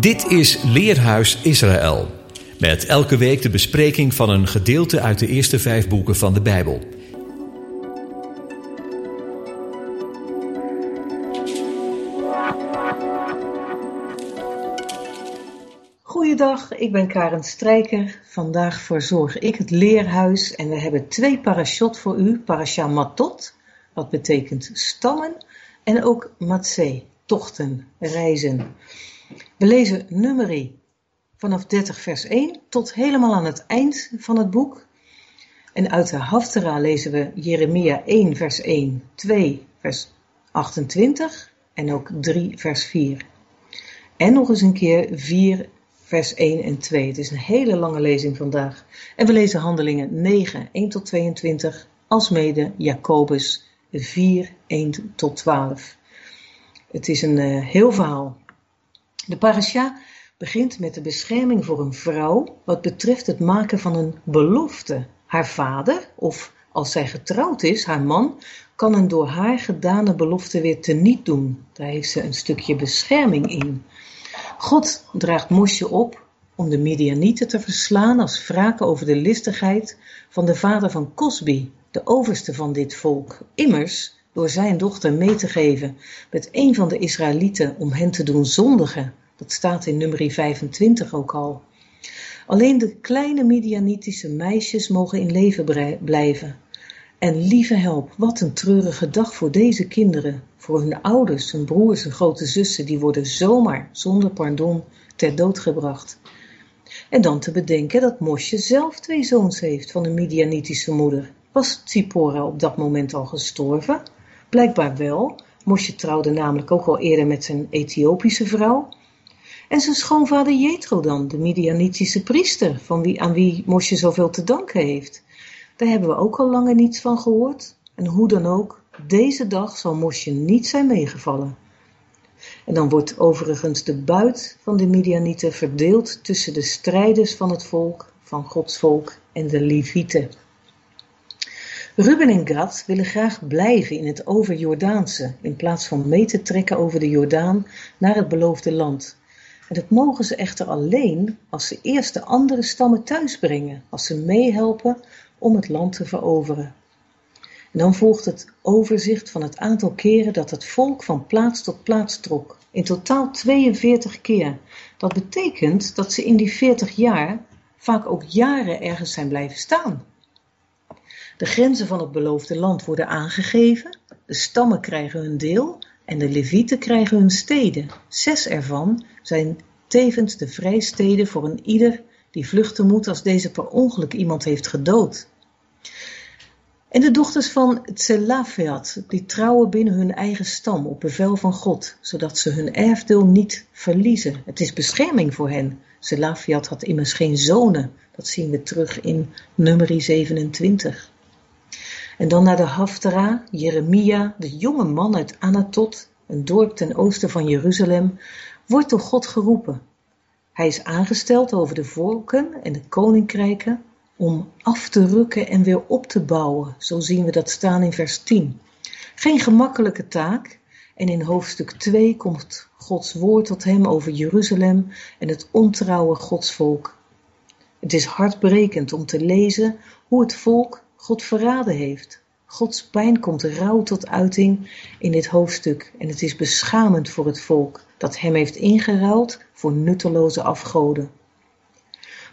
Dit is Leerhuis Israël. Met elke week de bespreking van een gedeelte uit de eerste vijf boeken van de Bijbel. Goeiedag, ik ben Karen Strijker. Vandaag verzorg ik het leerhuis en we hebben twee parashot voor u. Parasha Matot, wat betekent stammen, en ook Matzee, tochten, reizen. We lezen Numeri vanaf 30 vers 1 tot helemaal aan het eind van het boek. En uit de Haftara lezen we Jeremia 1 vers 1, 2 vers 28 en ook 3 vers 4. En nog eens een keer 4 vers 1 en 2. Het is een hele lange lezing vandaag. En we lezen handelingen 9, 1 tot 22, alsmede Jacobus 4, 1 tot 12. Het is een uh, heel verhaal. De parasha begint met de bescherming voor een vrouw wat betreft het maken van een belofte. Haar vader, of als zij getrouwd is, haar man, kan een door haar gedane belofte weer teniet doen. Daar heeft ze een stukje bescherming in. God draagt Mosje op om de Midianieten te verslaan als wraak over de listigheid van de vader van Cosbi, de overste van dit volk. Immers door zijn dochter mee te geven met een van de Israëlieten om hen te doen zondigen. Dat staat in nummer 25 ook al. Alleen de kleine Midianitische meisjes mogen in leven blijven. En lieve help, wat een treurige dag voor deze kinderen, voor hun ouders, hun broers en grote zussen, die worden zomaar, zonder pardon, ter dood gebracht. En dan te bedenken dat Mosje zelf twee zoons heeft van een Midianitische moeder. Was Tsipora op dat moment al gestorven? Blijkbaar wel. Mosje trouwde namelijk ook al eerder met zijn Ethiopische vrouw. En zijn schoonvader Jethro dan, de Midianitische priester, van wie, aan wie Mosje zoveel te danken heeft. Daar hebben we ook al lange niets van gehoord. En hoe dan ook, deze dag zal Mosje niet zijn meegevallen. En dan wordt overigens de buit van de Midianieten verdeeld tussen de strijders van het volk, van Gods volk en de Levieten. Ruben en Gad willen graag blijven in het overjordaanse, in plaats van mee te trekken over de Jordaan naar het beloofde land. En dat mogen ze echter alleen als ze eerst de andere stammen thuisbrengen, als ze meehelpen om het land te veroveren. En dan volgt het overzicht van het aantal keren dat het volk van plaats tot plaats trok. In totaal 42 keer. Dat betekent dat ze in die 40 jaar vaak ook jaren ergens zijn blijven staan. De grenzen van het beloofde land worden aangegeven, de stammen krijgen hun deel en de levieten krijgen hun steden. Zes ervan zijn tevens de vrijsteden voor een ieder die vluchten moet als deze per ongeluk iemand heeft gedood. En de dochters van Tselafeat, die trouwen binnen hun eigen stam op bevel van God, zodat ze hun erfdeel niet verliezen. Het is bescherming voor hen. Tselafeat had immers geen zonen. Dat zien we terug in nummer 27. En dan naar de Haftara, Jeremia, de jonge man uit Anatot, een dorp ten oosten van Jeruzalem, wordt door God geroepen. Hij is aangesteld over de volken en de koninkrijken om af te rukken en weer op te bouwen. Zo zien we dat staan in vers 10. Geen gemakkelijke taak. En in hoofdstuk 2 komt Gods woord tot hem over Jeruzalem en het ontrouwe Godsvolk. Het is hartbrekend om te lezen hoe het volk God verraden heeft. Gods pijn komt rauw tot uiting in dit hoofdstuk en het is beschamend voor het volk dat hem heeft ingeruild voor nutteloze afgoden.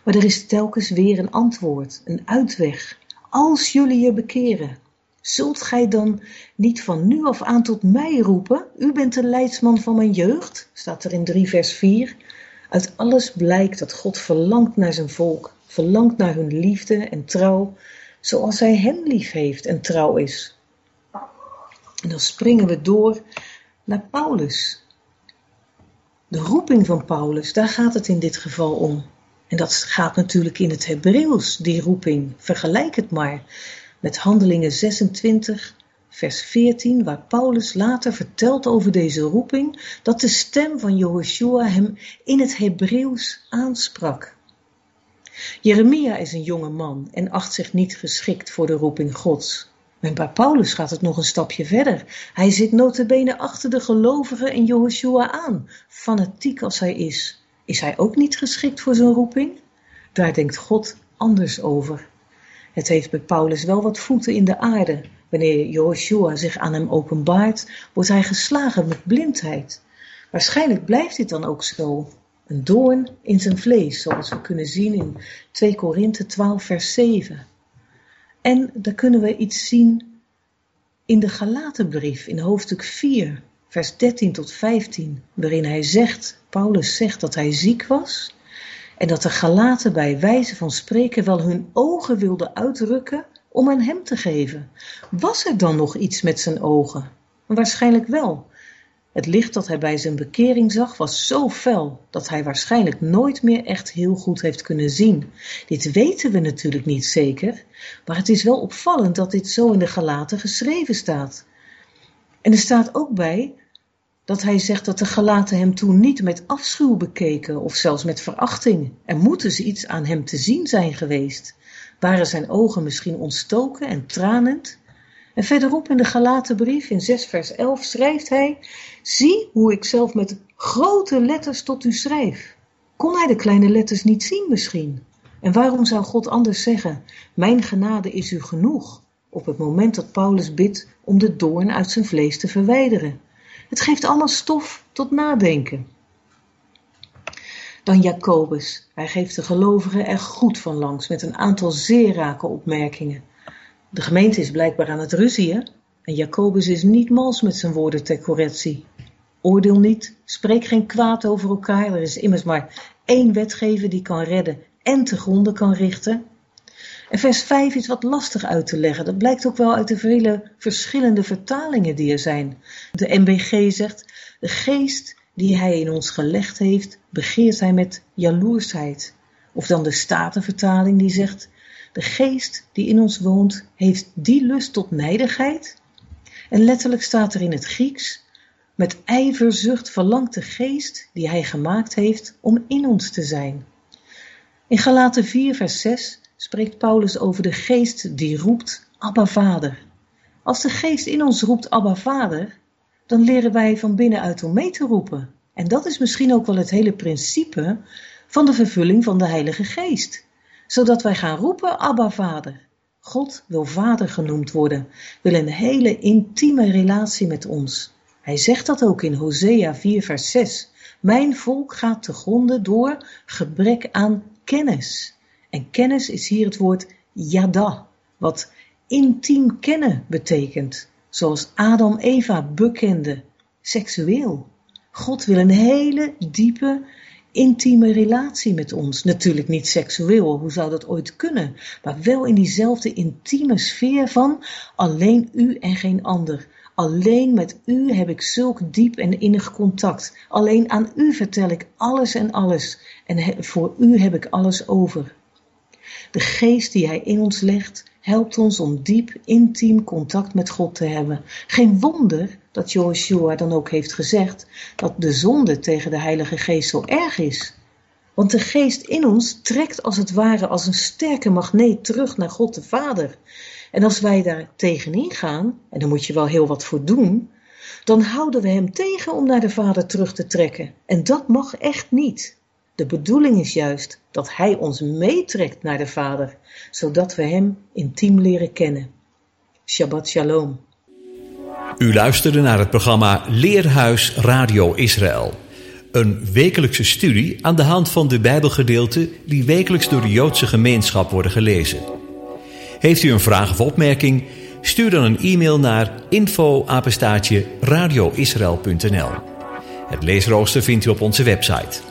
Maar er is telkens weer een antwoord, een uitweg. Als jullie je bekeren, zult gij dan niet van nu af aan tot mij roepen? U bent de leidsman van mijn jeugd, staat er in 3 vers 4. Uit alles blijkt dat God verlangt naar zijn volk, verlangt naar hun liefde en trouw, zoals hij hen lief heeft en trouw is. En dan springen we door naar Paulus. De roeping van Paulus, daar gaat het in dit geval om. En dat gaat natuurlijk in het Hebreeuws, die roeping. Vergelijk het maar met Handelingen 26, vers 14, waar Paulus later vertelt over deze roeping, dat de stem van Jehoshua hem in het Hebreeuws aansprak. Jeremia is een jonge man en acht zich niet geschikt voor de roeping Gods. En bij Paulus gaat het nog een stapje verder. Hij zit notabene achter de gelovigen in Joshua aan, fanatiek als hij is. Is hij ook niet geschikt voor zijn roeping? Daar denkt God anders over. Het heeft bij Paulus wel wat voeten in de aarde. Wanneer Joshua zich aan hem openbaart, wordt hij geslagen met blindheid. Waarschijnlijk blijft dit dan ook zo. Een doorn in zijn vlees, zoals we kunnen zien in 2 Korinthe 12, vers 7. En dan kunnen we iets zien in de Galatenbrief, in hoofdstuk 4, vers 13 tot 15, waarin hij zegt, Paulus zegt dat hij ziek was en dat de Galaten bij wijze van spreken wel hun ogen wilden uitrukken om aan hem te geven. Was er dan nog iets met zijn ogen? Waarschijnlijk wel. Het licht dat hij bij zijn bekering zag was zo fel dat hij waarschijnlijk nooit meer echt heel goed heeft kunnen zien. Dit weten we natuurlijk niet zeker, maar het is wel opvallend dat dit zo in de gelaten geschreven staat. En er staat ook bij dat hij zegt dat de gelaten hem toen niet met afschuw bekeken of zelfs met verachting. Er moeten ze iets aan hem te zien zijn geweest. Waren zijn ogen misschien ontstoken en tranend? En verderop in de Galatenbrief in 6 vers 11 schrijft hij: Zie hoe ik zelf met grote letters tot u schrijf. Kon hij de kleine letters niet zien misschien? En waarom zou God anders zeggen: Mijn genade is u genoeg? Op het moment dat Paulus bidt om de doorn uit zijn vlees te verwijderen. Het geeft allemaal stof tot nadenken. Dan Jacobus. Hij geeft de gelovigen er goed van langs met een aantal zeer rake opmerkingen. De gemeente is blijkbaar aan het ruzien en Jacobus is niet mals met zijn woorden ter correctie. Oordeel niet, spreek geen kwaad over elkaar, er is immers maar één wetgever die kan redden en te gronden kan richten. En vers 5 is wat lastig uit te leggen. Dat blijkt ook wel uit de vele verschillende vertalingen die er zijn. De MBG zegt, de geest die hij in ons gelegd heeft, begeert hij met jaloersheid. Of dan de Statenvertaling die zegt, de geest die in ons woont, heeft die lust tot nijdigheid? En letterlijk staat er in het Grieks, met ijverzucht verlangt de geest die hij gemaakt heeft om in ons te zijn. In Galaten 4 vers 6 spreekt Paulus over de geest die roept Abba Vader. Als de geest in ons roept Abba Vader, dan leren wij van binnenuit om mee te roepen. En dat is misschien ook wel het hele principe van de vervulling van de Heilige Geest zodat wij gaan roepen Abba Vader. God wil Vader genoemd worden, wil een hele intieme relatie met ons. Hij zegt dat ook in Hosea 4 vers 6. Mijn volk gaat te gronden door gebrek aan kennis. En kennis is hier het woord yada, wat intiem kennen betekent, zoals Adam Eva bekende, seksueel. God wil een hele diepe intieme relatie met ons. Natuurlijk niet seksueel, hoe zou dat ooit kunnen? Maar wel in diezelfde intieme sfeer van alleen u en geen ander. Alleen met u heb ik zulk diep en innig contact. Alleen aan u vertel ik alles en alles. En voor u heb ik alles over. De geest die hij in ons legt, helpt ons om diep, intiem contact met God te hebben. Geen wonder dat Joshua dan ook heeft gezegd dat de zonde tegen de Heilige Geest zo erg is. Want de geest in ons trekt als het ware als een sterke magneet terug naar God de Vader. En als wij daar tegenin gaan, en daar moet je wel heel wat voor doen, dan houden we hem tegen om naar de Vader terug te trekken. En dat mag echt niet. De bedoeling is juist dat Hij ons meetrekt naar de Vader, zodat we Hem intiem leren kennen. Shabbat Shalom. U luisterde naar het programma Leerhuis Radio Israël. Een wekelijkse studie aan de hand van de Bijbelgedeelten die wekelijks door de Joodse gemeenschap worden gelezen. Heeft u een vraag of opmerking? Stuur dan een e-mail naar info radioisrael.nl. Het leesrooster vindt u op onze website.